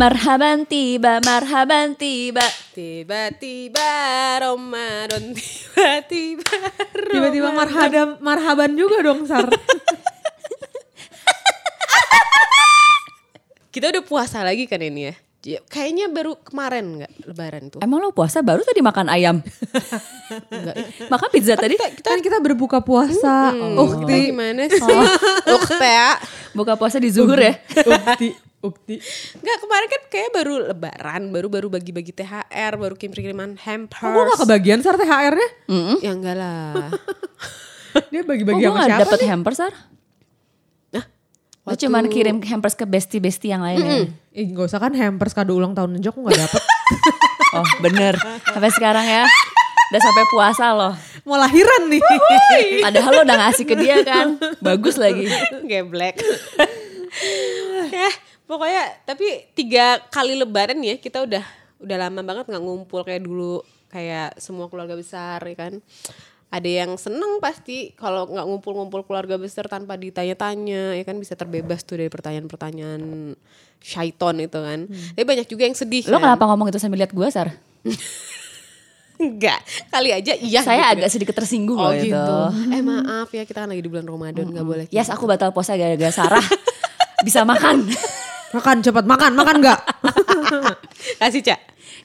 Marhaban tiba, marhaban tiba. Tiba-tiba Ramadan Tiba-tiba Tiba-tiba marhaban, marhaban juga dong Sar. Kita udah puasa lagi kan ini ya Ya, Kayaknya baru kemarin nggak lebaran tuh Emang lo puasa baru tadi makan ayam? Enggak makan pizza tadi? kan kita berbuka puasa. Oh, Ukti. gimana sih? Ukti ya Buka puasa di zuhur ya? Ukti. Ukti. Enggak kemarin kan kayak baru lebaran Baru-baru bagi-bagi THR Baru kirim-kiriman hampers Gue gak kebagian Sar THR-nya? Ya enggak lah Dia Oh, bagi-bagi gue sama siapa dapet nih? hampers, Sar. Nah Lo cuman kirim hampers ke bestie-bestie yang lain ya? Ih gak usah kan hampers kado ulang tahun Nejok gue gak dapet. Oh bener. Sampai sekarang ya. Udah sampai puasa loh. Mau lahiran nih. Padahal lo udah ngasih ke dia kan. Bagus lagi. Geblek Ya pokoknya Tapi tiga kali lebaran ya Kita udah udah lama banget nggak ngumpul kayak dulu Kayak semua keluarga besar ya kan ada yang seneng pasti kalau nggak ngumpul-ngumpul keluarga besar tanpa ditanya-tanya ya kan bisa terbebas tuh dari pertanyaan-pertanyaan syaiton itu kan. Tapi banyak juga yang sedih. Lo kan? kenapa ngomong itu sambil lihat gue, Sar? Enggak, kali aja iya. Saya gitu agak kan. sedikit tersinggung Oh loh itu. gitu. Eh maaf ya kita kan lagi di bulan Ramadan nggak boleh. Yes, aku batal puasa gara-gara Sarah bisa makan. Makan cepat makan, makan gak? Kasih cak.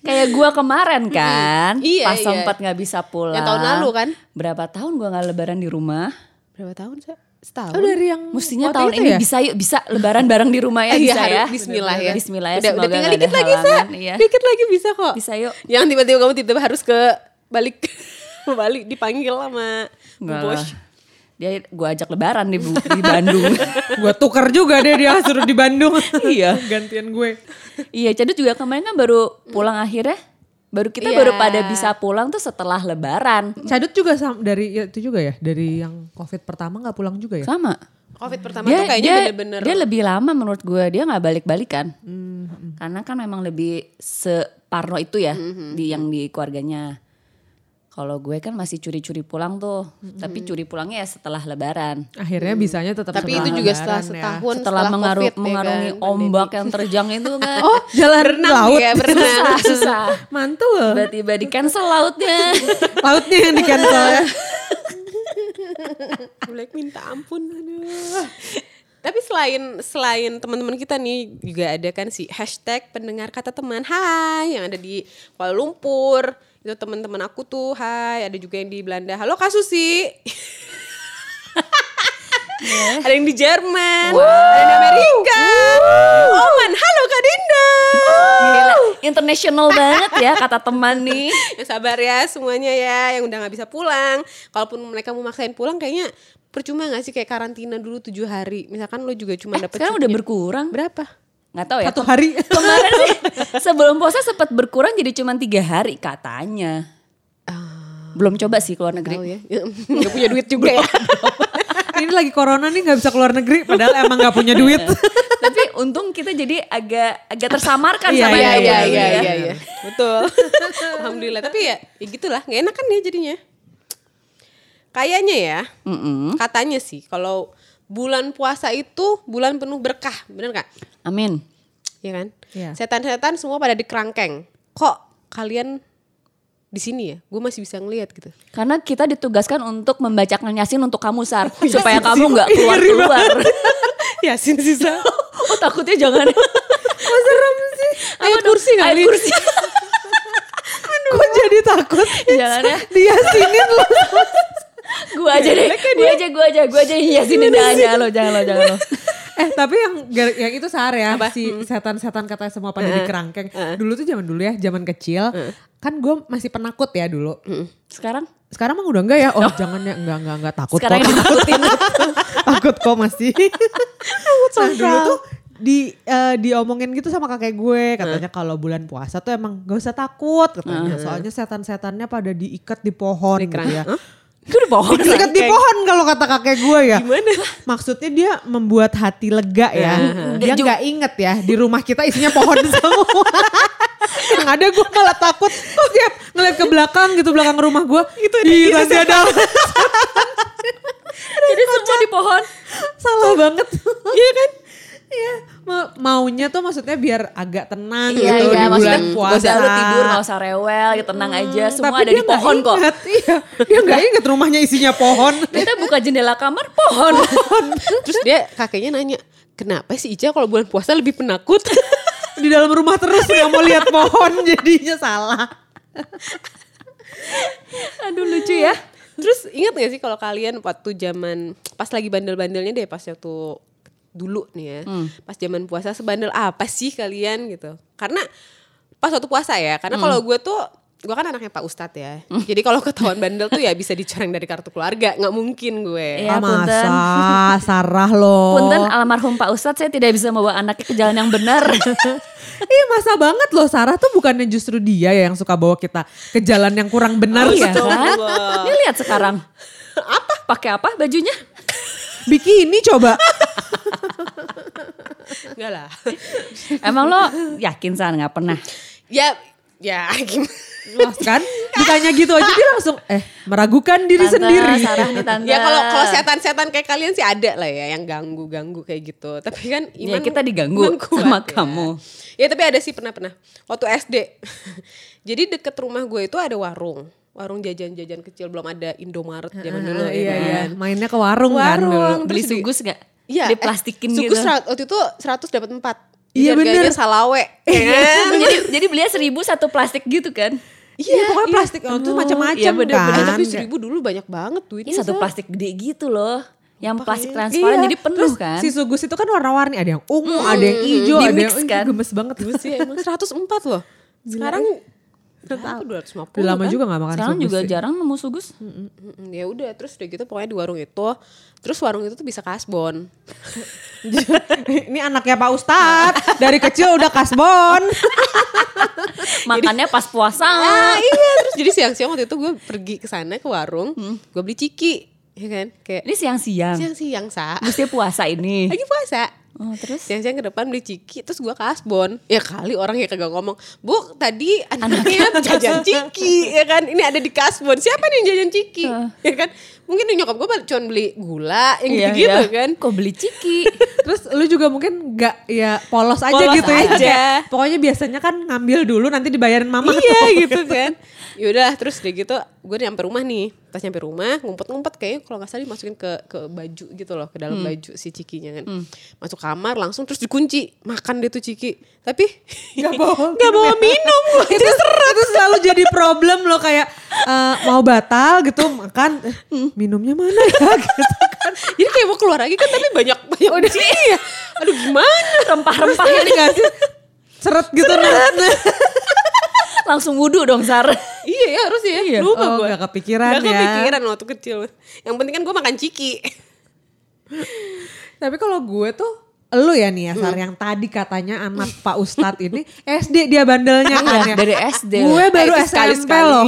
Kayak gua kemarin kan, Iya, pas iya. sempat nggak bisa pulang. Yang tahun lalu kan? Berapa tahun gua nggak lebaran di rumah? Berapa tahun cak? Setahun. Oh dari yang Mestinya tahun ini ya? bisa yuk bisa lebaran bareng di rumah ya iya, bisa ya. Bismillah ya. Bismillah ya. Udah, semoga udah tinggal nggak dikit lagi Sa. Iya. Dikit lagi bisa kok. Bisa yuk. Jangan tiba-tiba kamu tiba-tiba harus ke balik balik dipanggil sama Bos. Dia gua ajak lebaran di, Bu- di Bandung. gue tuker juga deh dia suruh di Bandung. Iya. Gantian gue. iya, Cadut juga kemarin kan baru pulang akhirnya. Baru kita Iya. baru pada bisa pulang tuh setelah lebaran. Cadut juga sam- dari ya, itu juga ya dari yang covid pertama nggak pulang juga ya? Sama. Covid pertama dia, tuh kayaknya dia, bener-bener dia lebih lama menurut gue dia nggak balik-balikan Hmm, karena kan memang lebih separno itu ya Hmm, di yang di keluarganya kalau gue kan masih curi-curi pulang tuh tapi curi pulangnya ya setelah lebaran Akhirnya bisanya tetap Hmm. Tapi setelah itu juga setelah ya. setahun setelah, mengaru- Covid, ya mengarungi kan, ombak yang terjang itu kan Oh jalan Berenang laut. ya, berenang. susah susah Mantul. tiba-tiba di cancel lautnya Lautnya yang di cancel ya. Black minta ampun aduh. Tapi selain selain teman-teman kita nih juga ada kan si hashtag pendengar kata teman Hai yang ada di Kuala Lumpur itu teman-teman aku tuh Hai ada juga yang di Belanda Halo Kak Susi. Ada yang di Jerman ada yang di Amerika. Oman Halo Kak Dinda. Gila, international banget ya kata teman nih. Ya sabar ya semuanya ya yang udah nggak bisa pulang. Kalaupun mereka mau maksain pulang kayaknya percuma gak sih kayak karantina dulu tujuh hari? Misalkan lo juga cuma dapet sekarang udah berkurang. Berapa nggak tahu ya Satu hari. Kemarin sih sebelum puasa sempat berkurang jadi cuma tiga hari katanya. Belum coba sih keluar negeri. ya nggak punya duit juga ya Ini lagi corona nih nggak bisa keluar negeri. Padahal emang nggak punya duit. Tapi untung kita jadi agak agak tersamarkan Iya, sama iya, iya iya ya. iya iya betul alhamdulillah tapi ya ya gitulah nggak enak kan ya jadinya kayaknya ya Mm-mm. katanya sih kalau bulan puasa itu bulan penuh berkah bener nggak Amin. ya kan Iya. setan-setan semua pada di kerangkeng kok kalian di sini ya gue masih bisa ngelihat gitu Karena kita ditugaskan untuk membacakan Yasin untuk kamu Sar supaya kamu nggak keluar keluar. Yasin sisa oh takutnya jangan. Kok serem sih? ayat kursi Ayat kali kursi. Gue jadi takut. jangan ya. Dia sinin lo. Gue aja deh. Gue aja, gue aja, gue aja Yasin jangan jangan lo, jangan lo, jangan lo. Eh tapi yang yang itu sehar ya Apa? si setan-setan katanya semua pada di kerangkeng. Dulu tuh zaman dulu ya, zaman kecil. Kan gue masih penakut ya dulu. Sekarang Sekarang mah udah enggak ya? Oh, jangan ya, enggak enggak enggak takut sekarang kok. yang ditakutin. takut kok masih. nah dulu tuh di eh, diomongin gitu sama kakek gue katanya kalau bulan puasa tuh emang gak usah takut katanya soalnya setan-setannya pada diikat di pohon gitu ya. Itu di pohon. Diikat di pohon kalau kata kakek gue ya. Gimana? Maksudnya dia membuat hati lega ya. Dia Dia nggak inget ya di rumah kita isinya pohon semua. Yang ada gue malah takut. Kok tiap ngeliat ke belakang gitu belakang rumah gue. Itu Ih, masih ada. Jadi semua di pohon. Salah banget. Iya kan? Iya. Ma- maunya tuh maksudnya biar agak tenang Iya, gitu iya, di maksudnya bulan gak puasa. usah lu tidur, gak usah rewel, ya tenang aja. Semua Tapi ada di pohon kok. inget, Iya, dia nggak inget rumahnya isinya pohon. Kita buka jendela kamar, pohon. Terus dia kakeknya nanya, kenapa sih Ica kalau bulan puasa lebih penakut? di dalam rumah terus nggak mau lihat pohon jadinya salah. Aduh lucu ya. Terus ingat gak sih kalau kalian waktu zaman pas lagi bandel-bandelnya deh pas waktu dulu nih ya. Pas zaman puasa sebandel apa sih kalian gitu. Karena pas waktu puasa ya. Karena kalau gue tuh gue kan anaknya Pak Ustadz ya. Jadi kalau ketahuan bandel tuh ya bisa dicoreng dari kartu keluarga. nggak mungkin gue. Iya, ah, masa punten. Sarah loh. Punten almarhum Pak Ustadz saya tidak bisa membawa anaknya ke jalan yang benar. Iya masa banget loh Sarah tuh bukannya justru dia ya yang suka bawa kita ke jalan yang kurang benar iya ya. kan? Ini lihat sekarang. Apa? Pakai apa bajunya? Bikini coba. Enggak lah. Emang lo yakin San nggak pernah? ya, ya gimana. Kan ditanya gitu aja dia langsung eh meragukan diri Tante, sendiri. Sarah nih tante. Ya kalau kalau setan-setan kayak kalian sih ada lah ya yang ganggu-ganggu kayak gitu. Tapi kan Ya iman kita diganggu iman kuat sama ya. kamu. Ya tapi ada sih pernah-pernah. Waktu SD. Jadi deket rumah gue itu ada warung. Warung jajan-jajan kecil belum ada Indomaret zaman dulu Ah, ya iya kan. iya mainnya ke warung, kan Warung. dulu. Beli sugus nggak? Iya, Diplastikin eh, gitu. sugus serat- waktu itu 100 dapat 4. Iya, bener. salawe. ya kan? jadi jadi belinya seribu satu plastik gitu kan? Iya, pokoknya plastik oh, itu macam-macam iya, bener, kan. Eh, tapi seribu dulu banyak banget duitnya. Ini satu Sa. plastik gede gitu loh. Yang plastik transparan jadi penuh Terus kan? Si sugus itu kan warna-warni, ada yang ungu, ada yang hijau, ada yang kan? gemes banget. Dulu sih emang 104 loh. Sekarang berapa? 250 Udah lama kan? juga gak makan Sekarang sugus juga sih. jarang nemu sugus. Mm-mm, ya udah terus udah gitu pokoknya di warung itu terus warung itu tuh bisa kasbon Ini anaknya Pak Ustadz, dari kecil udah kasbon. Makannya pas puasa. ah iya terus jadi siang-siang waktu itu gue pergi ke sana ke warung gue beli ciki ya kan kayak Ini siang-siang. siang-siang sa Mesti puasa ini. lagi puasa Oh, terus? siang-siang ke depan beli ciki terus gue kasbon ya kali orang yang kagak ngomong bu tadi anaknya jajan ciki ya kan ini ada di kasbon siapa nih yang jajan ciki ya kan mungkin nyokap gue cuma beli gula yang Iya, gitu-gitu iya. kan Kok beli ciki? Terus lu juga mungkin nggak ya polos aja Polos gitu ya. aja. Kayak, Pokoknya biasanya kan ngambil dulu nanti dibayarin mama. iya gitu kan yaudah terus udah gitu gue nyampe rumah nih pas nyampe rumah ngumpet-ngumpet kayaknya kalau nggak salah dimasukin ke ke baju gitu loh ke dalam baju si cikinya kan. Masuk kamar langsung terus dikunci makan dia tuh ciki. Tapi Nggak bawa nggak bawa minum gue itu, itu selalu jadi problem loh kayak eh, mau batal gitu makan eh, minumnya mana ya? Gitu kan. jadi kayak mau keluar lagi kan tapi banyak banyak udah ya aduh gimana? Rempah-rempah Ini sih? Seret gitu nah. Langsung wudhu dong Sar. iya ya harus ya Iya. lupa Oh, gue nggak kepikiran Nggak ya. kepikiran waktu kecil yang penting kan gue makan ciki Tapi kalau gue tuh lu ya nih ya Sar yang tadi katanya anak Pak Ustadz ini SD dia bandelnya kan ya. Dari SD. Gue baru Eh, SMP loh.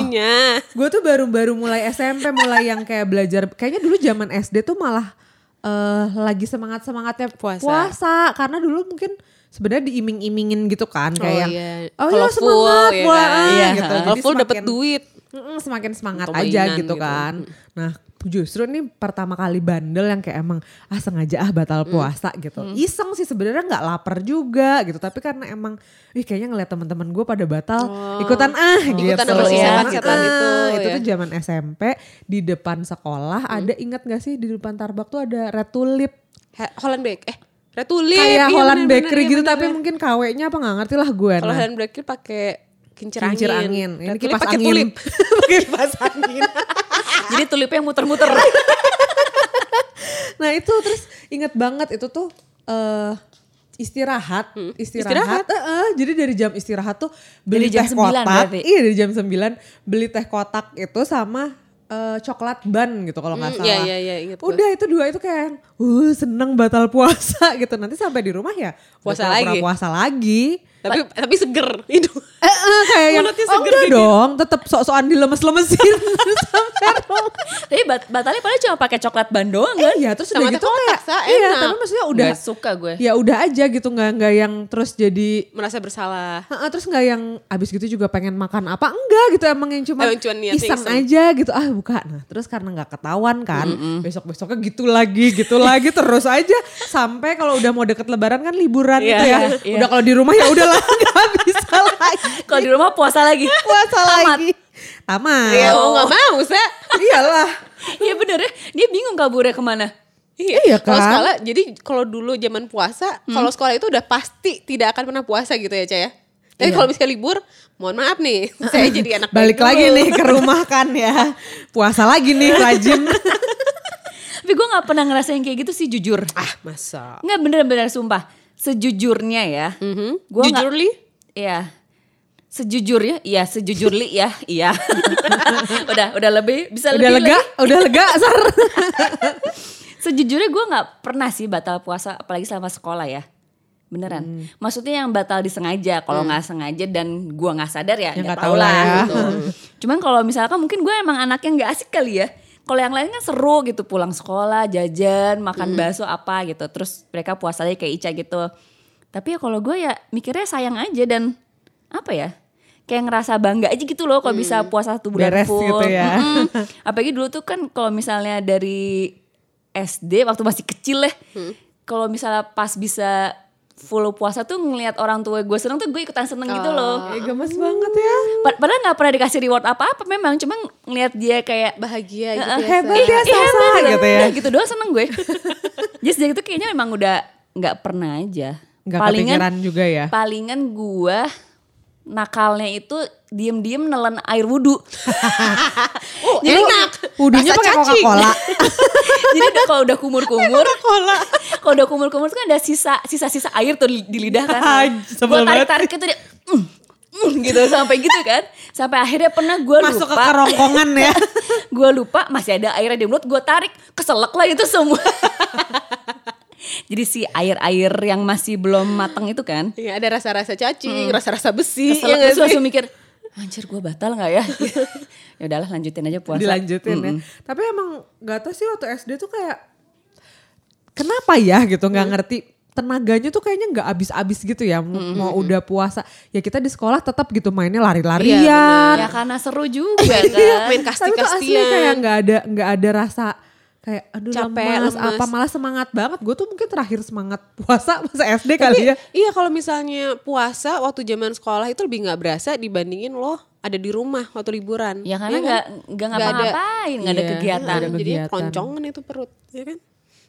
Gue tuh baru-baru mulai SMP mulai yang kayak belajar. Kayaknya dulu zaman SD tuh malah eh lagi semangat-semangatnya Puasa. puasa. Karena dulu mungkin sebenarnya diiming-imingin gitu kan Oh kayak iya. oh iya full, semangat ya mulai kan? Iya, gitu. kalau Jadi full dapat duit semakin semangat aja gitu gitu. kan. Nah justru nih pertama kali bandel yang kayak emang ah sengaja ah batal puasa gitu. Iseng sih sebenarnya nggak lapar juga gitu. Tapi karena emang ih kayaknya ngeliat teman-teman gue pada batal ikutan ah gitu. Ikutan sama Ya. setan-setan Ah, itu, Itu ya. tuh zaman SMP di depan sekolah ada ingat gak sih di depan Tarbak tuh ada red tulip. Holland Bake eh Red Tulip Kayak iya, Holland bener-bener, Bakery iya, gitu tapi bener-bener. mungkin KW-nya apa nggak ngerti lah gue. Kalau Nah. Holland Bakery pakai kincir angin. Kincir angin. Ini kipas pakai angin. tulip. pakai kipas angin. Jadi tulipnya yang muter-muter. Nah itu terus inget banget itu tuh eh istirahat, istirahat. Istirahat. Eh, eh, jadi dari jam istirahat tuh beli Dari jam teh 9 kotak. berarti? Iya dari jam 9 beli teh kotak itu sama eh, coklat ban gitu kalau nggak Hmm, salah. iya, iya, iya, gue. Udah itu dua itu kayak uh seneng batal puasa gitu. Nanti sampai di rumah ya Puasa lagi. Puasa lagi. Tapi tapi seger itu. Eh, eh, kayak yang, Mulutnya oh seger enggak gitu. dong, tetap sok-sokan dilemes-lemesin sampai rumah. Tapi bat batalnya padahal cuma pakai coklat ban doang kan? Iya, terus udah gitu kotak, kayak, Sa, iya, tapi maksudnya udah, Nggak suka gue. ya udah aja gitu, nggak nggak yang terus jadi, Merasa bersalah. Heeh, terus nggak yang abis gitu juga pengen makan apa, enggak gitu emang yang cuma iseng, iseng. aja gitu, ah buka. Nah terus karena nggak ketahuan kan, besok-besoknya gitu lagi, gitu lagi terus aja. Sampai kalau udah mau deket lebaran kan liburan Iya, gitu ya. iya. Udah kalau di rumah ya udahlah nggak bisa lagi. Kalau di rumah puasa lagi. Puasa lagi. Tamat. Ya Oh. mau nggak mau, Sa. Iyalah. Iya bener ya, dia bingung kaburnya ke mana. Iya Kalau kan? sekolah, jadi kalau dulu zaman puasa, kalau sekolah itu udah pasti tidak akan pernah puasa gitu ya, Cah ya. Tapi Iya. kalau misalnya libur, mohon maaf nih, saya jadi anak Balik baik lagi dulu. nih ke rumah kan ya. Puasa lagi nih rajin. Tapi gue gak pernah ngerasain kayak gitu sih jujur. Ah, masa. Nggak bener-bener sumpah. Sejujurnya ya. Mhm. Gua nggak- Jujur li? Iya. Sejujurnya, iya sejujurli ya, iya. udah, udah lebih bisa udah lebih lega, lagi. udah lega, Sar. Sejujurnya gue nggak pernah sih batal puasa, apalagi selama sekolah ya. Beneran. Hmm. Maksudnya yang batal disengaja, kalau nggak sengaja dan gue nggak sadar ya Ya nggak tahu lah. ya. Gitu. Cuman kalau misalkan mungkin gue emang anaknya nggak asik kali ya. Kalau yang lain kan seru gitu pulang sekolah, jajan, makan Hmm. bakso apa gitu. Terus mereka puasanya kayak Ica gitu. Tapi ya kalau gue ya mikirnya sayang aja dan apa ya? Kayak ngerasa bangga aja gitu loh kalau bisa puasa satu bulan Hmm. Beres full. gitu ya. Mm-mm. Apalagi dulu tuh kan kalau misalnya dari SD waktu masih kecil ya. Hmm. Kalau misalnya pas bisa full puasa tuh ngelihat orang tua gue seneng tuh gue ikutan seneng gitu loh. Eh, gemes banget ya. Pa- Padahal nggak pernah dikasih reward apa-apa memang, cuma ngelihat dia kayak Bahagia gitu "Eh, ya, hebat ya, hebat Sasa," gitu. gitu ya. Udah gitu doang seneng gue. Jadi sejak itu kayaknya memang udah nggak pernah aja. Nggak kepikiran juga ya. Palingan gue nakalnya itu diem-diem nelen air wudhu. Oh, enak. Wudhunya pakai. Coca-Cola. Jadi udah kalau udah kumur-kumur, kalau udah kumur-kumur kan ada sisa sisa-sisa air tuh di lidah kan. Gue tarik-tarik itu dia mm, mm, gitu sampai gitu kan. Sampai akhirnya pernah gue lupa. Masuk ke kerongkongan ya. gue lupa masih ada airnya di mulut gue tarik keselak lah itu semua jadi si air-air yang masih belum matang itu kan? Iya, ada rasa-rasa cacing, rasa-rasa besi. keselak ya terus sih? langsung mikir anjir gue batal nggak ya? Ya udahlah lanjutin aja puasa. Dilanjutin ya. Tapi emang gak tau sih waktu SD tuh kayak kenapa ya gitu? Nggak ngerti. Tenaganya tuh kayaknya nggak habis-habis gitu ya. Mau, mau udah puasa. Ya kita di sekolah tetap gitu mainnya Iya, lari-larian. ya karena seru juga Iya, main kan tapi tuh asli kasti-kastian. kayak nggak ada nggak ada rasa kayak aduh Capek, lemas, lemes. apa malah semangat banget gue tuh mungkin terakhir semangat puasa masa SD Tapi kali ya iya kalau misalnya puasa waktu zaman sekolah itu lebih nggak berasa dibandingin lo ada di rumah waktu liburan. ya karena Iya kan? nggak nggak Nggak ada- ngapa-ngapain nggak ada Iya, kegiatan ada Jadi kegiatan. keloncongan itu perut, ya kan?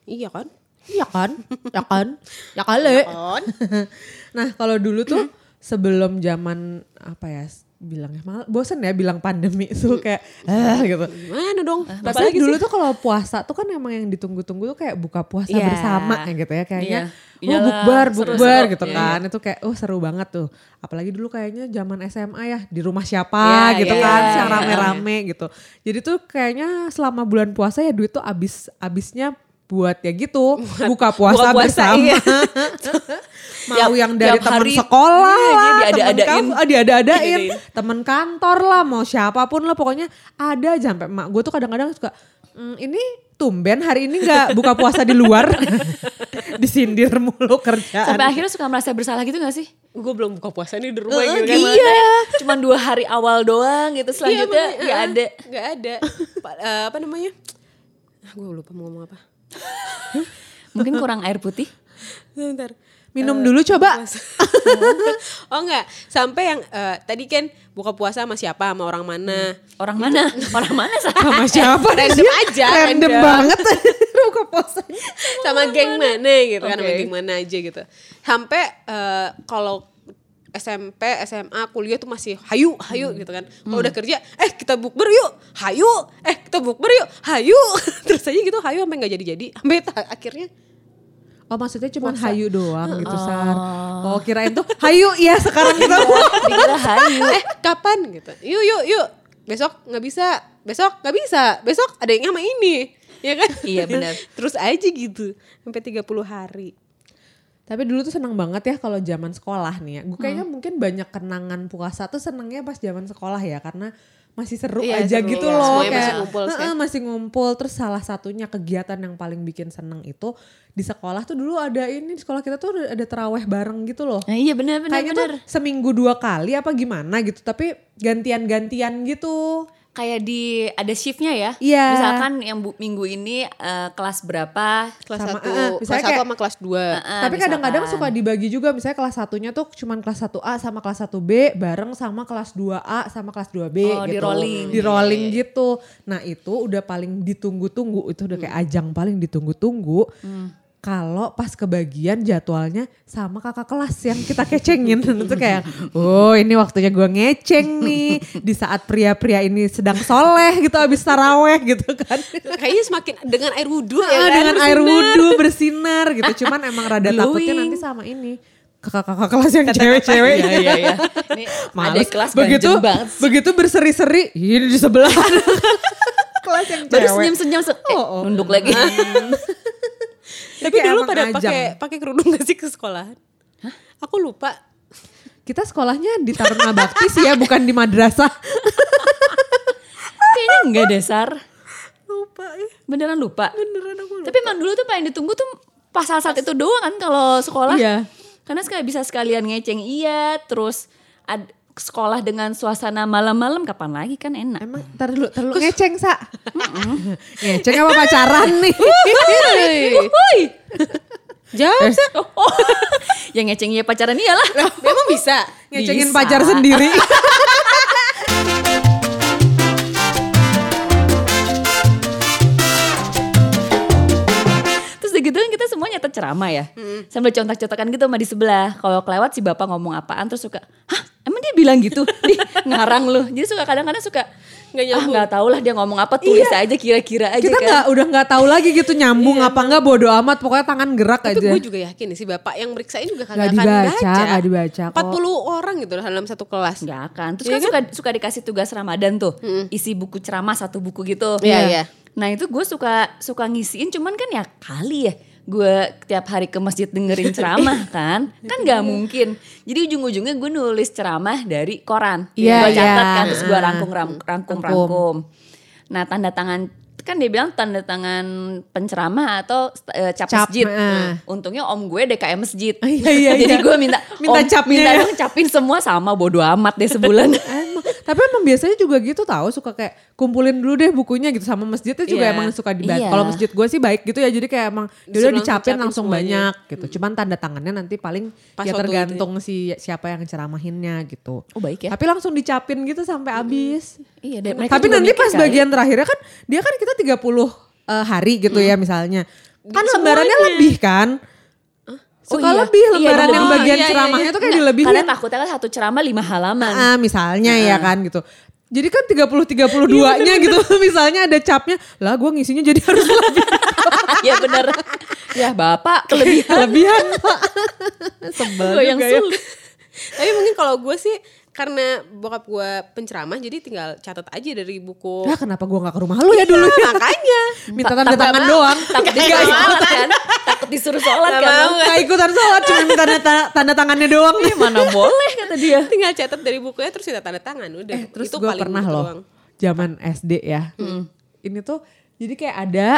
Iya kan? iya kan ya kan ya kali Kon. nah kalau dulu tuh sebelum zaman apa ya bilangnya mal bosen ya bilang pandemi tuh kayak ah gitu Gimana dong? Tapi Apalagi dulu sih? tuh kalau puasa tuh kan emang yang ditunggu-tunggu tuh kayak buka puasa Iya. bersama gitu ya kayaknya. Iya. Oh bukber, bukber gitu Iya, kan. Itu kayak oh seru banget tuh. Apalagi dulu kayaknya zaman SMA ya di rumah siapa Iya, gitu iya, kan, iya, yang iya. rame-rame gitu. Jadi tuh kayaknya selama bulan puasa ya duit tuh abis abisnya buat ya gitu buka puasa, buka puasa, bersama. iya. Mau yang dari teman sekolah iya, lah, diada-adain. kamu, ah, diada-adain, Diada-adain. teman kantor lah, mau siapa pun lah pokoknya ada aja sampai emak gue tuh kadang-kadang suka "Hmm, ini tumben hari ini nggak buka puasa di luar, disindir mulu kerjaan. sampai akhirnya suka merasa bersalah gitu gak sih gue belum buka puasa nih di rumah Eh, gitu kan. iya cuma dua hari awal doang gitu selanjutnya Iya, nggak ada Gak ada. Pa- eh, apa namanya? gue lupa mau ngomong apa. mungkin kurang air putih Bentar. Minum dulu coba. oh enggak, sampai yang eh, tadi kan buka puasa sama siapa, sama orang mana. orang mana orang mana Sama siapa? Random aja, Random random. banget buka puasanya. sama geng mana gitu kan, sama geng mana aja gitu. Sampai eh, kalau SMP, SMA, kuliah tuh masih hayu, hayu gitu kan. Kalau udah kerja, eh kita bukber yuk, hayu, eh kita bukber yuk, hayu. Terus aja gitu hayu sampai nggak jadi-jadi. Sampai akhirnya Oh maksudnya cuma hayu doang gitu Sar. Oh kirain tuh hayu iya sekarang gitu. dikira hayu eh kapan gitu yuk yuk yuk besok nggak bisa besok nggak bisa besok ada yang sama ini ya kan Iya, benar. terus aja gitu sampai 30 hari Tapi dulu tuh seneng banget ya kalau zaman sekolah nih ya. Gue kayaknya Hmm. mungkin banyak kenangan puasa tuh senengnya pas zaman sekolah ya karena masih seru Iya, aja seru. gitu Iya, loh semuanya kayak masih ngumpul sih. "Heeh, masih ngumpul terus salah satunya kegiatan yang paling bikin seneng itu di sekolah tuh dulu ada ini di sekolah kita tuh ada, teraweh bareng gitu loh Nah, iya benar benar kayaknya benar. tuh seminggu dua kali apa gimana gitu tapi gantian-gantian gitu Kayak di ada shiftnya ya. Iya. Misalkan yang bu- minggu ini eh, kelas berapa? Kelas Sama, satu, eh, kelas misalnya satu sama kelas dua. Ah, Tapi kadang-kadang suka dibagi juga misalnya kelas satunya tuh cuman kelas 1A sama kelas 1B bareng sama kelas 2A sama kelas 2B Oh, gitu. di rolling. Di rolling gitu. Nah, itu udah paling ditunggu-tunggu, itu udah kayak ajang paling ditunggu-tunggu. Kalau pas kebagian jadwalnya sama kakak kelas yang kita kecengin itu kayak, oh ini waktunya gue ngeceng nih di saat pria-pria ini sedang soleh gitu abis taraweh gitu kan. Kayaknya semakin dengan air wudhu ya Ah, kan, dengan air bersinar. wudhu bersinar gitu. Cuman emang rada takutnya Glowing. nanti sama ini kakak-kakak kelas yang cewek-cewek. Iya iya iya. Ini ada kelas begitu banget. begitu berseri-seri ini di sebelah kelas yang Baru cewek. senyum-senyum se- eh, Oh, oh. nunduk lagi. Tapi dulu pada pakai pakai kerudung gak sih ke sekolahan? Aku lupa. Kita sekolahnya di Taruna Bakti sih ya, bukan di madrasah. Kayaknya enggak dasar. Lupa ya. Beneran lupa. Beneran aku lupa. Tapi emang dulu tuh paling ditunggu tuh pasal saat itu doang kan kalau sekolah. Iya. Karena sekali bisa sekalian ngeceng iya, terus ad- sekolah dengan suasana malam-malam kapan lagi kan enak. Emang tar dulu, tar dulu ngeceng sa. ngeceng apa pacaran nih? Wuhui. Jawab sih. Oh, yang ngeceng iya pacaran iyalah. Memang bisa. Ngecengin Bisa. pacar sendiri. Terus udah gitu kan kita semua nyatet ceramah ya. Sambil contak-contakan gitu sama di sebelah. Kalau kelewat si bapak ngomong apaan terus suka, hah emang dia bilang gitu? Di ngarang lu. Jadi suka kadang-kadang suka, Nggak ah nyambung. nggak tahu lah dia ngomong apa tulis aja kira-kira aja Kita kan. udah nggak tahu lagi gitu nyambung apa nggak bodo amat pokoknya tangan gerak Tapi aja. gue juga yakin nih si bapak yang meriksain juga kagak akan dibaca, baca. nggak dibaca kok. 40 orang gitu dalam satu kelas. Nggak akan. Terus Iya kan, suka suka dikasih tugas Ramadan tuh. Isi buku ceramah satu buku gitu. Iya, iya. Nah itu gue suka suka ngisiin cuman kan ya kali ya. Gue tiap hari ke masjid dengerin ceramah kan. Kan nggak mungkin. Jadi ujung-ujungnya gue nulis ceramah dari koran. Iya, gue catat iya. kan terus gue rangkum ram- rangkum rangkum. Nah tanda tangan kan dia bilang tanda tangan penceramah atau eh, cap, Cap, masjid. ah. Untungnya om gue DKM masjid. Iya, iya, Jadi iya. gue minta Minta "Om, capnya minta ya." dong capin semua sama bodo amat deh sebulan. Tapi emang biasanya juga gitu tahu suka kayak kumpulin dulu deh bukunya gitu sama masjidnya juga Iya. emang suka dibaca. Iya. Kalau masjid gue sih baik gitu ya jadi kayak emang dia Disuruh udah dicapin capin langsung semuanya. banyak gitu. Cuman tanda tangannya nanti paling Pas ya waktu tergantung si siapa yang ceramahinnya gitu. Oh baik ya. Tapi langsung dicapin gitu sampai habis. Iya, dan mereka Tapi nanti pas kali. bagian terakhirnya kan dia kan kita 30 eh, hari gitu ya misalnya. Kan Semuanya. lembarannya lebih kan? Suka iya. lebih Iya, lembaran yang lebih. bagian Iya, iya, ceramahnya iya. tuh kayak Nggak, dilebihin. Karena takutnya kan satu ceramah lima halaman. Ah, misalnya ya kan gitu. Jadi kan 30 32-nya gitu misalnya ada capnya. Lah gue ngisinya jadi harus lebih Iya bener. ya bapak kelebihan. kelebihan. Sebel Gue yang ya. sulit. Tapi mungkin kalau gue sih karena bokap gue penceramah jadi tinggal catat aja dari buku. Lah kenapa gue gak ke rumah lu ya dulu ya? Makanya. Minta tanda tangan doang. Takut disuruh sholat kan. Takut disuruh sholat kan. Gak ikutan sholat cuma minta tanda, tanda tangannya doang. Ih, mana boleh kata dia. tinggal catat dari bukunya terus kita tanda tangan udah. Eh, terus itu gue pernah loh zaman SD ya. Ini tuh jadi kayak ada,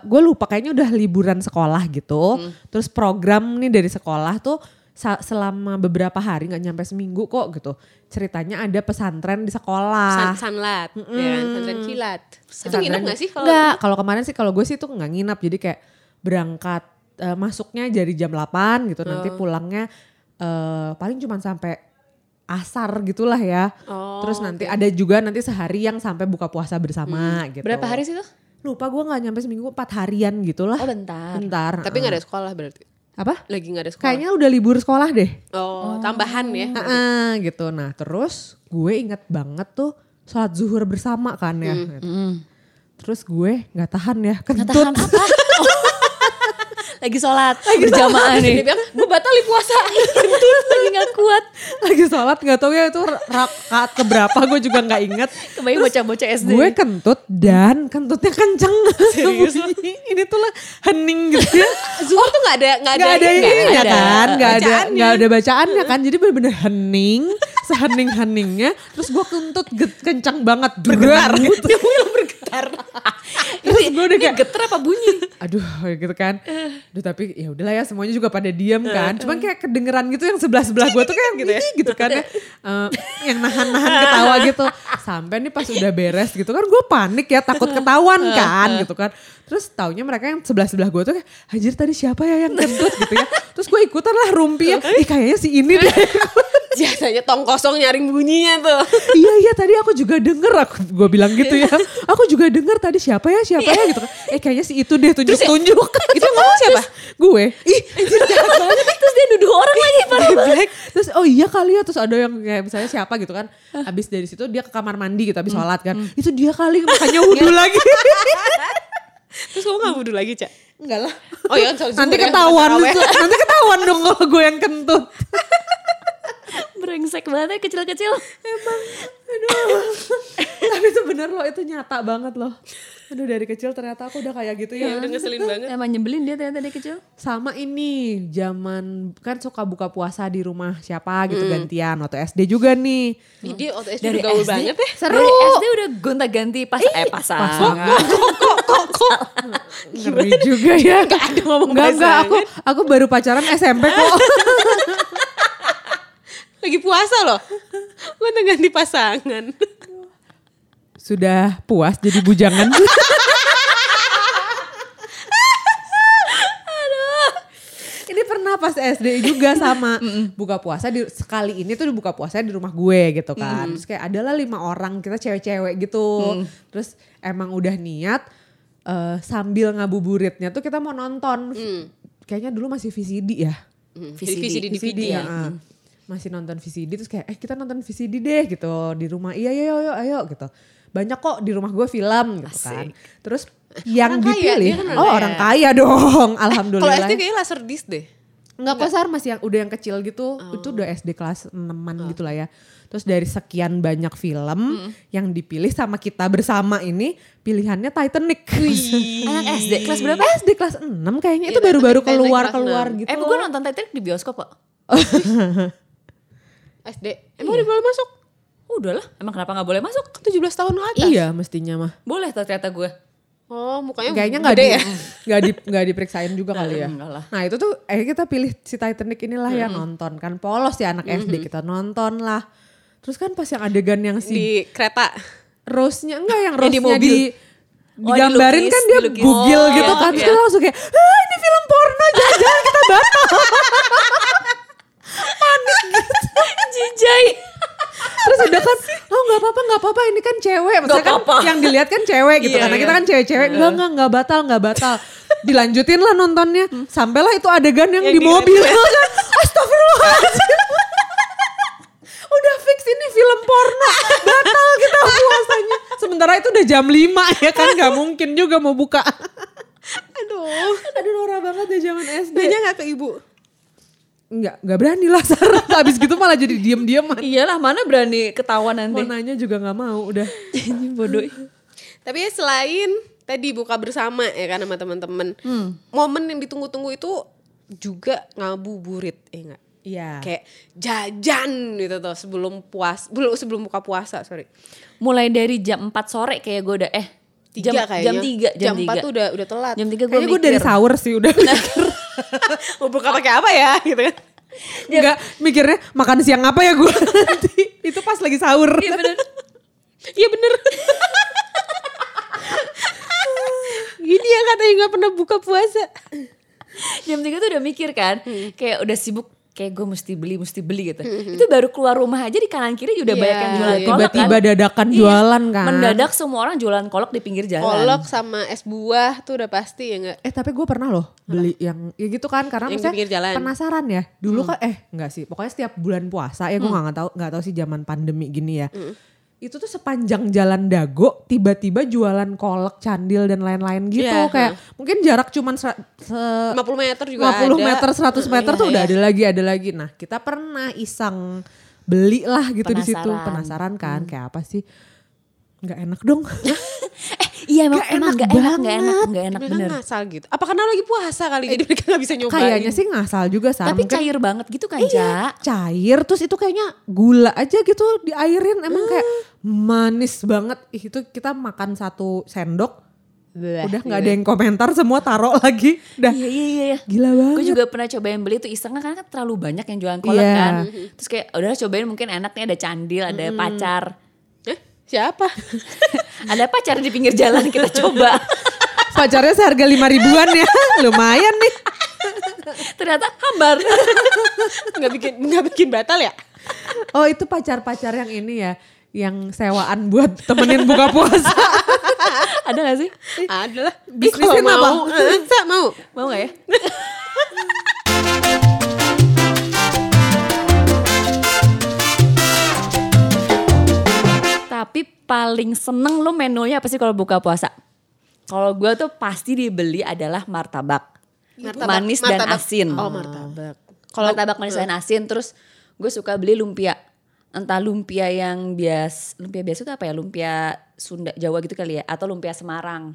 gue lupa kayaknya udah liburan sekolah gitu. Terus program nih dari sekolah tuh selama beberapa hari nggak nyampe seminggu kok gitu. Ceritanya ada pesantren di sekolah. San sanlat, ya kan? Pesantren kilat. Itu Pesantren- nginep gak sih kalau Nggak, kalau kemarin sih kalau gue sih tuh nggak nginap. Jadi kayak berangkat eh, masuknya dari jam 8 gitu. Nanti pulangnya eh, paling cuma sampai asar gitulah ya. Oh, Terus nanti ada juga nanti sehari yang sampai buka puasa bersama gitu. Berapa hari sih tuh? Lupa gue nggak nyampe seminggu empat harian gitulah. Oh bentar. Bentar. Tapi heeh. gak ada sekolah berarti. Apa? Lagi gak ada sekolah. Kayaknya udah libur sekolah deh. Oh, tambahan ya. Heeh, gitu. Nah terus gue inget banget tuh sholat zuhur bersama kan ya. gitu. Mm. Terus gue nggak tahan ya Nggak kentut. tahan apa? lagi sholat berjamaah nih. Dia bilang, gue batalin puasa. lagi nggak kuat. Lagi sholat nggak tahu ya itu rakaat keberapa gue juga nggak inget. Kebayang bocah-bocah SD. Gue kentut dan kentutnya kenceng. Serius? Ini tuh lah hening gitu ya. Zuhur tuh gak ada, gak ada, Gak ada ini, ada kan, gak ada, bacaannya. gak ada bacaannya kan. Jadi bener-bener hening, sehening heningnya. Terus gue kentut kencang banget, bergetar. Gitu. Bergetar. Terus gue udah kayak, Geter apa bunyi? aduh gitu kan. Aduh tapi ya udahlah ya semuanya juga pada diam kan. Cuman kayak kedengeran gitu yang sebelah sebelah gue tuh kayak gitu ya, gitu kan ya. Eh, yang nahan-nahan ketawa gitu. Sampai nih pas udah beres gitu kan, gue panik ya takut ketahuan kan gitu kan. Terus taunya mereka yang sebelah sebelah gue tuh kayak, anjir tadi siapa ya yang kentut gitu ya. Terus gue ikutan lah rumpi ya, ih kayaknya si ini deh. Biasanya tong kosong nyaring bunyinya tuh. iya iya tadi aku juga denger aku gue bilang gitu ya. Aku juga denger tadi siapa ya siapa ya gitu kan. Eh kayaknya si itu deh tunjuk-tunjuk. Itu ngomong siapa? gue. Ih anjir. Terus dia nuduh orang lagi parah banget. Terus oh iya kali ya terus ada yang kayak misalnya siapa gitu kan. Habis dari situ dia ke kamar mandi gitu habis sholat kan. Itu dia kali makanya wudhu lagi. Terus kamu gak wudhu lagi, Cak? Enggak lah. Oh iya, Nanti ketahuan, nanti ketahuan dong kalau gue yang kentut. Brengsek banget ya kecil-kecil. Tapi itu bener loh, itu nyata banget loh. Aduh dari kecil ternyata aku udah kayak gitu Ya ya. udah ngeselin banget. Emang nyebelin dia ternyata dia kecil. Sama ini, zaman kan suka buka puasa di rumah siapa gitu gantian. Waktu SD juga nih. Ih, Dia waktu SD Dari udah gaul SD? banget ya. Seru. Dari SD udah gonta-ganti pas eh pasangan. Ngeri juga ya. Gak ada ngomong Enggak, enggak. Aku, aku baru pacaran SMP kok. Lagi puasa loh. Gue udah ganti pasangan. Sudah puas jadi bujangan. Ini pernah pas SD juga sama buka puasa di sekali ini tuh buka puasa di rumah gue gitu kan. Terus kayak adalah lima orang kita cewek-cewek gitu. Terus emang udah niat eh, sambil ngabuburitnya tuh kita mau nonton. Kayaknya dulu masih VCD ya. Jadi VCD DVD ya. ya. ah. Masih nonton VCD terus kayak eh kita nonton VCD deh gitu di rumah. Iya iya ayo ayo gitu. Banyak kok di rumah gue film gitu kan. Terus yang Orang kaya, dipilih dia kan orang oh kaya. orang kaya dong. Kalau Alhamdulillah. SD kayaknya laser disc deh. Enggak kok Sar masih yang udah yang kecil gitu. Oh. Itu udah SD kelas 6-an gitu lah ya. Terus dari sekian banyak film yang dipilih sama kita bersama ini pilihannya Titanic. Anak SD kelas berapa? SD kelas 6 kayaknya itu Iya, baru-baru Titanic keluar-keluar enam. gitu. Eh gue nonton Titanic di bioskop kok. SD. Emang udah boleh masuk? Udah lah, emang kenapa gak boleh masuk? 17 tahun ke atas. Iya mestinya mah. Boleh ternyata gue. Oh mukanya Kayaknya nggak di, ya. nggak di, nggak diperiksain juga kali ya. Nah itu tuh eh kita pilih si Titanic inilah yang nonton kan polos ya anak SD kita nonton lah. Terus kan pas yang adegan yang si Di kereta. Rose-nya enggak yang Yang di Rose-nya mobil. di Oh, digambarin dilukis, kan dia dilukis. bugil Oh, gitu iya, kan. Terus iya. kita langsung kayak, ah ini film porno jangan-jangan kita batal. Jijai. Terus udah kan, oh nggak apa-apa nggak apa-apa ini kan cewek. Maksudnya Nggak kan apa-apa. yang dilihat kan cewek gitu. Iya, Karena iya. kita kan cewek-cewek. Enggak enggak nggak batal nggak batal. Dilanjutin lah nontonnya. Sampailah itu adegan yang, Yang di mobil. kan. Astagfirullahaladzim. udah fix ini film porno. Batal kita puasanya. Sementara itu udah jam 5 ya kan. Gak mungkin juga mau buka. Aduh. Aduh norak banget ya zaman SD. Nanya gak ke ibu? Enggak, enggak berani lah Sarah. Habis gitu malah jadi diem-dieman. Iyalah mana berani ketahuan nanti. Mau nanya juga gak mau udah. Bodoh. Tapi ya selain tadi buka bersama ya kan sama teman-teman. Momen yang ditunggu-tunggu itu juga ngabuburit, ya enggak? Iya. Kayak jajan gitu tuh sebelum puas, belum sebelum buka puasa, sorry. Mulai dari jam 4 sore kayak gue udah eh Tiga jam, kayaknya. jam 3 jam, Jam 4 3. tuh udah udah telat. Jam 3 gue Kayaknya gue dari sahur sih udah. Mau buka pakai apa ya gitu kan. Enggak mikirnya makan siang apa ya gue nanti. Itu pas lagi sahur. Iya bener. Iya bener. Gini ya katanya gak pernah buka puasa. jam 3 tuh udah mikir kan. Kayak udah sibuk kayak gue mesti beli mesti beli gitu. Itu baru keluar rumah aja di kanan kiri udah Iya, banyak yang jualan kolak Tiba-tiba kan. dadakan Iya, jualan kan. Mendadak semua orang jualan kolak di pinggir jalan. Kolak sama es buah tuh udah pasti ya enggak? Eh tapi gue pernah loh beli yang ya gitu kan karena Yang pinggir jalan. penasaran ya. Dulu kan eh enggak sih. Pokoknya setiap bulan puasa ya gue nggak tahu nggak tahu sih zaman pandemi gini ya. Itu tuh sepanjang jalan Dago tiba-tiba jualan kolak, candil dan lain-lain gitu Iya, kayak mungkin jarak cuman se, se- 50 meter juga 50 ada. meter 100 meter Iya, tuh udah iya. ada lagi ada lagi. Nah, kita pernah iseng beli lah gitu di situ. Penasaran. Kan kayak apa sih? Nggak enak dong. Iya emang Gak emang enak gak enak, gak enak, gak enak Mereka bener. ngasal gitu. Apa karena lagi puasa kali jadi mereka gak bisa nyobain. Kayaknya sih ngasal juga Sar. Tapi Mungkin cair banget gitu kan, Iya, Ja? cair terus itu kayaknya gula aja gitu diairin emang kayak manis banget. Ih, itu kita makan satu sendok Bleh, udah nggak gitu. ada yang komentar semua taruh lagi. Udah Iya, iya, iya. iya. gila banget. Gue juga pernah cobain beli tuh iseng karena kan terlalu banyak yang jualan kolak Iya. kan. Terus kayak udah cobain mungkin enak nih ada candil, ada pacar. Siapa? ada pacar di pinggir jalan kita coba. Pacarnya seharga lima ribuan ya, lumayan nih. Ternyata hambar. Gak bikin nggak bikin batal ya? Oh itu pacar-pacar yang ini ya, yang sewaan buat temenin buka puasa. ada gak sih? Ada lah. Bisnisnya apa? mau, Sa, mau. Mau gak ya? Paling seneng lo menunya apa sih kalau buka puasa? Kalau gue tuh pasti dibeli adalah martabak. manis dan martabak. asin. Oh, martabak. Kalau martabak manis dan asin terus gue suka beli lumpia. Entah lumpia yang bias, lumpia biasa itu apa ya? Lumpia Sunda Jawa gitu kali ya atau lumpia Semarang.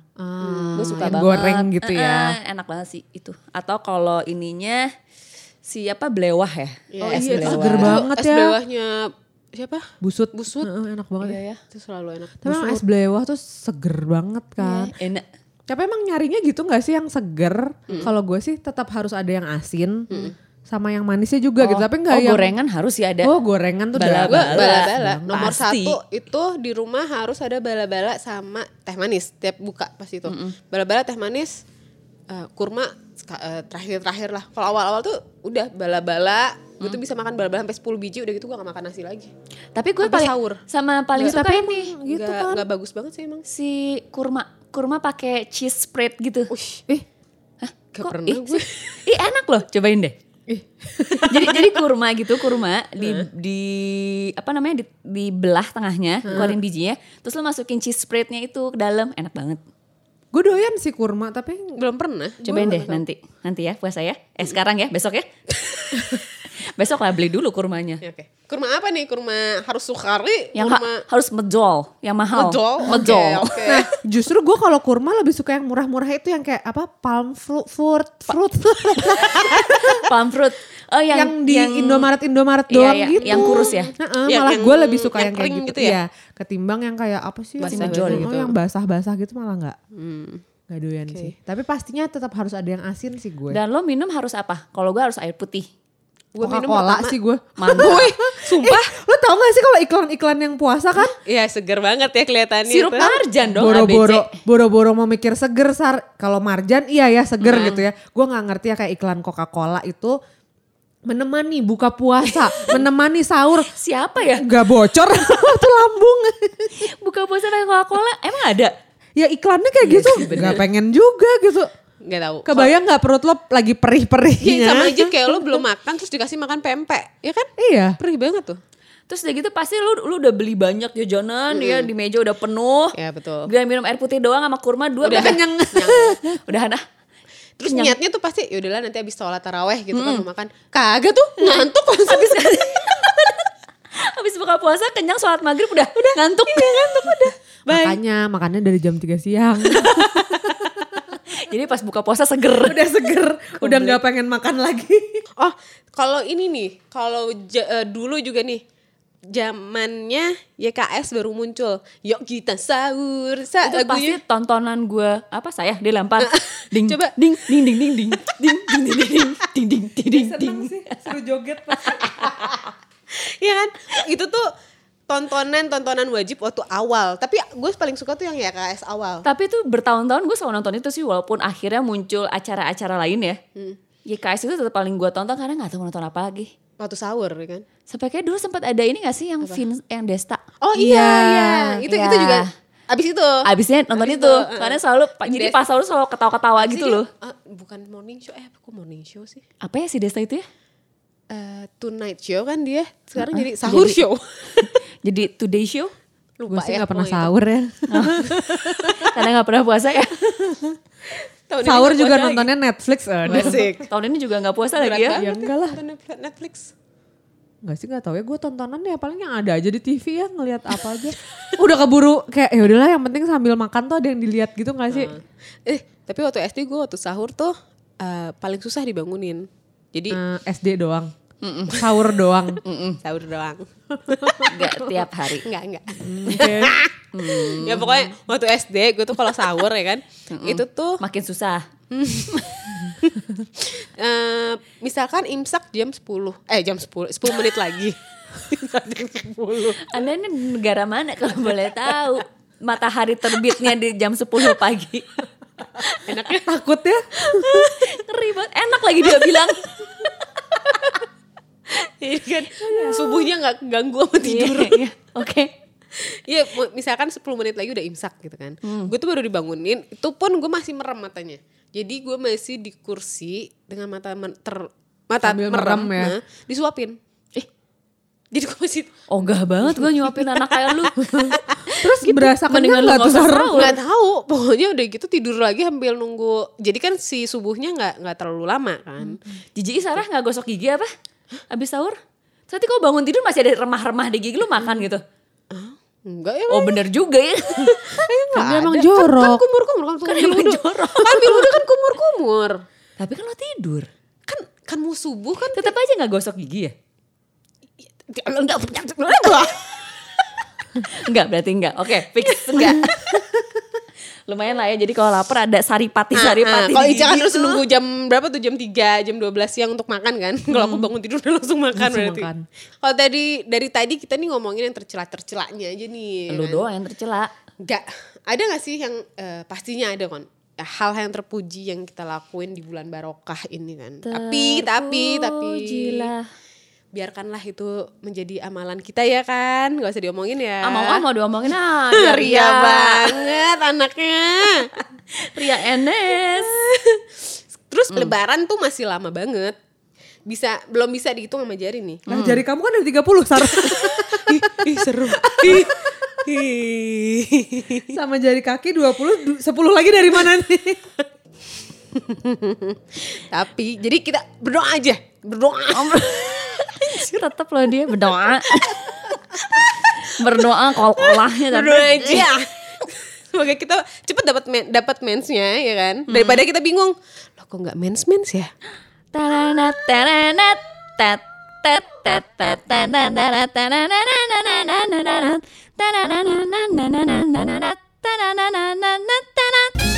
gue suka yang banget. goreng gitu ya. Eh, enak banget sih itu. Atau kalau ininya siapa belewah ya? Iya, es iya, belewah. seger banget es ya. belewahnya siapa? Busut. Busut. Heeh, enak banget. Iya ya. Itu selalu enak. Tapi emang es belewah tuh seger banget kan. Enak. Tapi emang nyarinya gitu gak sih yang seger? Kalau gue sih tetap harus ada yang asin. Sama yang manisnya juga gitu. Tapi gak oh, yang... gorengan harus ya ada. Oh gorengan tuh Bala- udah. Gue Bala. bala-bala. Nomor Pasti. satu itu di rumah harus ada bala-bala sama teh manis. Tiap buka pasti itu. Bala-bala teh manis, eh, kurma eh, terakhir-terakhir lah. Kalau awal-awal tuh udah bala-bala. Gue tuh bisa makan bala-bala sampai 10 biji. Udah gitu gue gak makan nasi lagi. Tapi gue paling sahur. sama paling Nggak, suka tapi ini emang gitu Nggak- kan. nggak bagus banget sih emang. si kurma kurma pakai cheese spread gitu. Ush, Ih, gak Kok pernah ih, gue. Ih enak loh, cobain deh. ih. jadi jadi kurma gitu, kurma di di apa namanya di dibelah tengahnya, keluarin bijinya, terus lo masukin cheese spreadnya itu ke dalam, enak banget. Gue doyan sih kurma tapi Belum pernah. Cobain deh nanti, nanti ya puasa ya. Eh sekarang ya, besok ya. besok lah beli dulu kurmanya. Ya, Oke. Kurma apa nih? Kurma harus sukari? Yang ha- kurma harus medol, yang mahal. medol? Oke, Medol. Oke. Nah justru gue kalau kurma lebih suka yang murah-murah itu yang kayak apa palm fruit fruit fruit Palm fruit. Oh yang yang, di Indomaret Indomaret Iya, doang iya, gitu. yang kurus ya? Heeh, Yang- malah yang- gue lebih suka yang yang, kayak kering gitu, gitu ya? Iya, ketimbang yang kayak apa sih? yang- Basah-basah oh, gitu. yang basah-basah gitu malah nggak Hmm. nggak doyan sih. Tapi pastinya tetap harus ada yang asin sih gue. Dan lo minum harus apa? Kalau gue harus air putih. Gue minum pertama- sih gue. Mantap. Sumpah. Lo tau gak sih kalau iklan-iklan yang puasa kan? Iya seger banget ya kelihatannya. Sirup tuh. marjan dong Boro-boro, boro-boro mau mikir seger sar. Kalau marjan iya ya seger Hmm. gitu ya. Gue nggak ngerti ya kayak iklan Coca-Cola itu menemani buka puasa, menemani sahur. Siapa ya? Gak bocor itu lambung. Buka puasa pakai Coca-Cola emang ada? ya iklannya kayak Iya gitu. Gak pengen juga gitu. Gak tahu. Kebayang nggak perut lo lagi Iya, perih-perihnya? sama aja kayak lo belum makan terus dikasih makan pempek, ya kan? Iya. Perih banget tuh. Terus udah gitu pasti lu lu udah beli banyak jajanan ya di meja udah penuh. Ya betul. Gak minum air putih doang sama kurma dua Udah. udah kenyang. udah nah. Terus Kenyang. niatnya tuh pasti yaudahlah nanti habis sholat taraweh gitu kan mau makan. Kagak tuh ngantuk langsung. Habis buka puasa kenyang sholat maghrib udah udah ngantuk. Iya ngantuk udah. Bye. Makanya makannya dari jam 3 siang. Jadi pas buka puasa seger. udah seger, udah nggak pengen makan lagi. Oh, kalau ini nih, kalau eh, dulu juga nih zamannya YKS baru muncul. Yuk kita sahur. Sa itu pasti lagunya. tontonan gue apa saya dilempar ding Coba. ding ding ding ding ding ding ding ding ding ding ding ding ding ding sih, seru joget Iya kan? Itu tuh tontonan-tontonan wajib waktu awal. Tapi gue paling suka tuh yang YKS awal. Tapi itu bertahun-tahun gue selalu nonton itu sih walaupun akhirnya muncul acara-acara lain ya. YKS itu tetap paling gue tonton karena gak tahu nonton apa lagi. Waktu sahur ya kan? Sampai kayak dulu sempat ada ini gak sih yang Vin, yang Desta. Oh Iya, iya, iya. Itu iya. itu juga abis itu. Abisnya nonton Abis itu, itu, uh-uh. karena selalu jadi Des- pas sahur selalu ketawa-ketawa gitu itu loh. eh, bukan morning show, eh kok morning show sih? Apa ya si Desta itu ya? Eh, tonight show kan dia sekarang jadi sahur Jadi- show. Jadi Today Show. Gue Lupa sih ya. gak pernah sahur ya. Karena gak pernah puasa ya. Tahun ini sahur juga nontonnya Netflix. Aduh. Asik. Tahun ini juga gak puasa Berat lagi ya. Ya enggak lah. nonton Netflix. Gak sih gak tau ya gue tontonan ya paling yang ada aja di TV ya ngelihat apa aja. Udah keburu kayak ya udahlah yang penting sambil makan tuh ada yang dilihat gitu gak sih? Eh, tapi waktu SD gue waktu sahur tuh eh, paling susah dibangunin. Jadi Eh, SD doang. Sahur doang. sahur doang. Gak tiap hari. enggak, enggak. Oke. Ya pokoknya waktu SD gue tuh kalau sahur ya kan, itu tuh Makin susah. eh, misalkan imsak jam 10. Eh jam 10, 10 menit lagi. jam 10. Anda ini negara mana kalau boleh tahu? Matahari terbitnya di jam 10 pagi. Enaknya Takut ya? Ngeri banget. Enak lagi dia bilang. Jadi kan subuhnya nggak ganggu sama tidur. Iya, iya. Oke. Iya, mu- misalkan 10 menit lagi udah imsak gitu kan. Gue tuh baru dibangunin, itu pun gue masih merem matanya. Jadi gue masih di kursi dengan mata men- ter, mata Sambil merem, merem ya. nah, disuapin. Eh, jadi gue masih Ogah banget gue nyuapin anak kayak lu. Terus berasa Mendingan kenyang lu gak gak tuh sahur? sahur. nggak tahu. Pokoknya udah gitu tidur lagi sambil nunggu. Jadi kan si subuhnya nggak nggak terlalu lama kan. Jiji Sarah gak gosok gigi apa? Abis sahur? Nanti kau bangun tidur masih ada remah-remah di gigi lu makan gitu? Enggak ya. Oh bener juga ya. Enggak Dia emang jorok. Kan, kan kumur-kumur kan, Kan emang udah. jorok. Kan kan kumur-kumur. Tapi kan lo tidur. Kan kan mau subuh kan Tetap aja gak gosok gigi ya? enggak Enggak berarti enggak. Oke fix enggak. Lumayan lah ya jadi kalau lapar ada saripati-saripati Kalau di Ica kan terus tuh. nunggu jam berapa tuh jam 3, jam 12 siang untuk makan kan. Kalau aku bangun tidur udah langsung makan Langsung berarti. makan. Kalau tadi dari tadi kita nih ngomongin yang tercela-tercelanya aja nih. Lu kan. doang yang tercela. Enggak. Ada gak sih yang eh, pastinya ada kan hal yang terpuji yang kita lakuin di bulan barokah ini kan. Tapi tapi tapi Terpujilah. Biarkanlah itu menjadi amalan kita ya kan. Gak usah diomongin ya. Ah mau ah mau diomongin ah. Ria Ria banget anaknya. Ria Enes. Terus lebaran tuh masih lama banget. Bisa belum bisa dihitung sama jari nih. Nah jari kamu kan ada 30 Sar. Ih seru. Sama jari kaki 20, du- 10 lagi dari mana nih? Tapi jadi kita berdoa aja, berdoa sih? Tetap loh dia berdoa. berdoa kol kolahnya berdoa aja. ya. Semoga kita cepet dapat men dapat mensnya ya kan. Hmm. Daripada kita bingung, lo kok nggak mens mens ya? Taranat taranat tat tat tat tat taranat taranat taranat taranat taranat taranat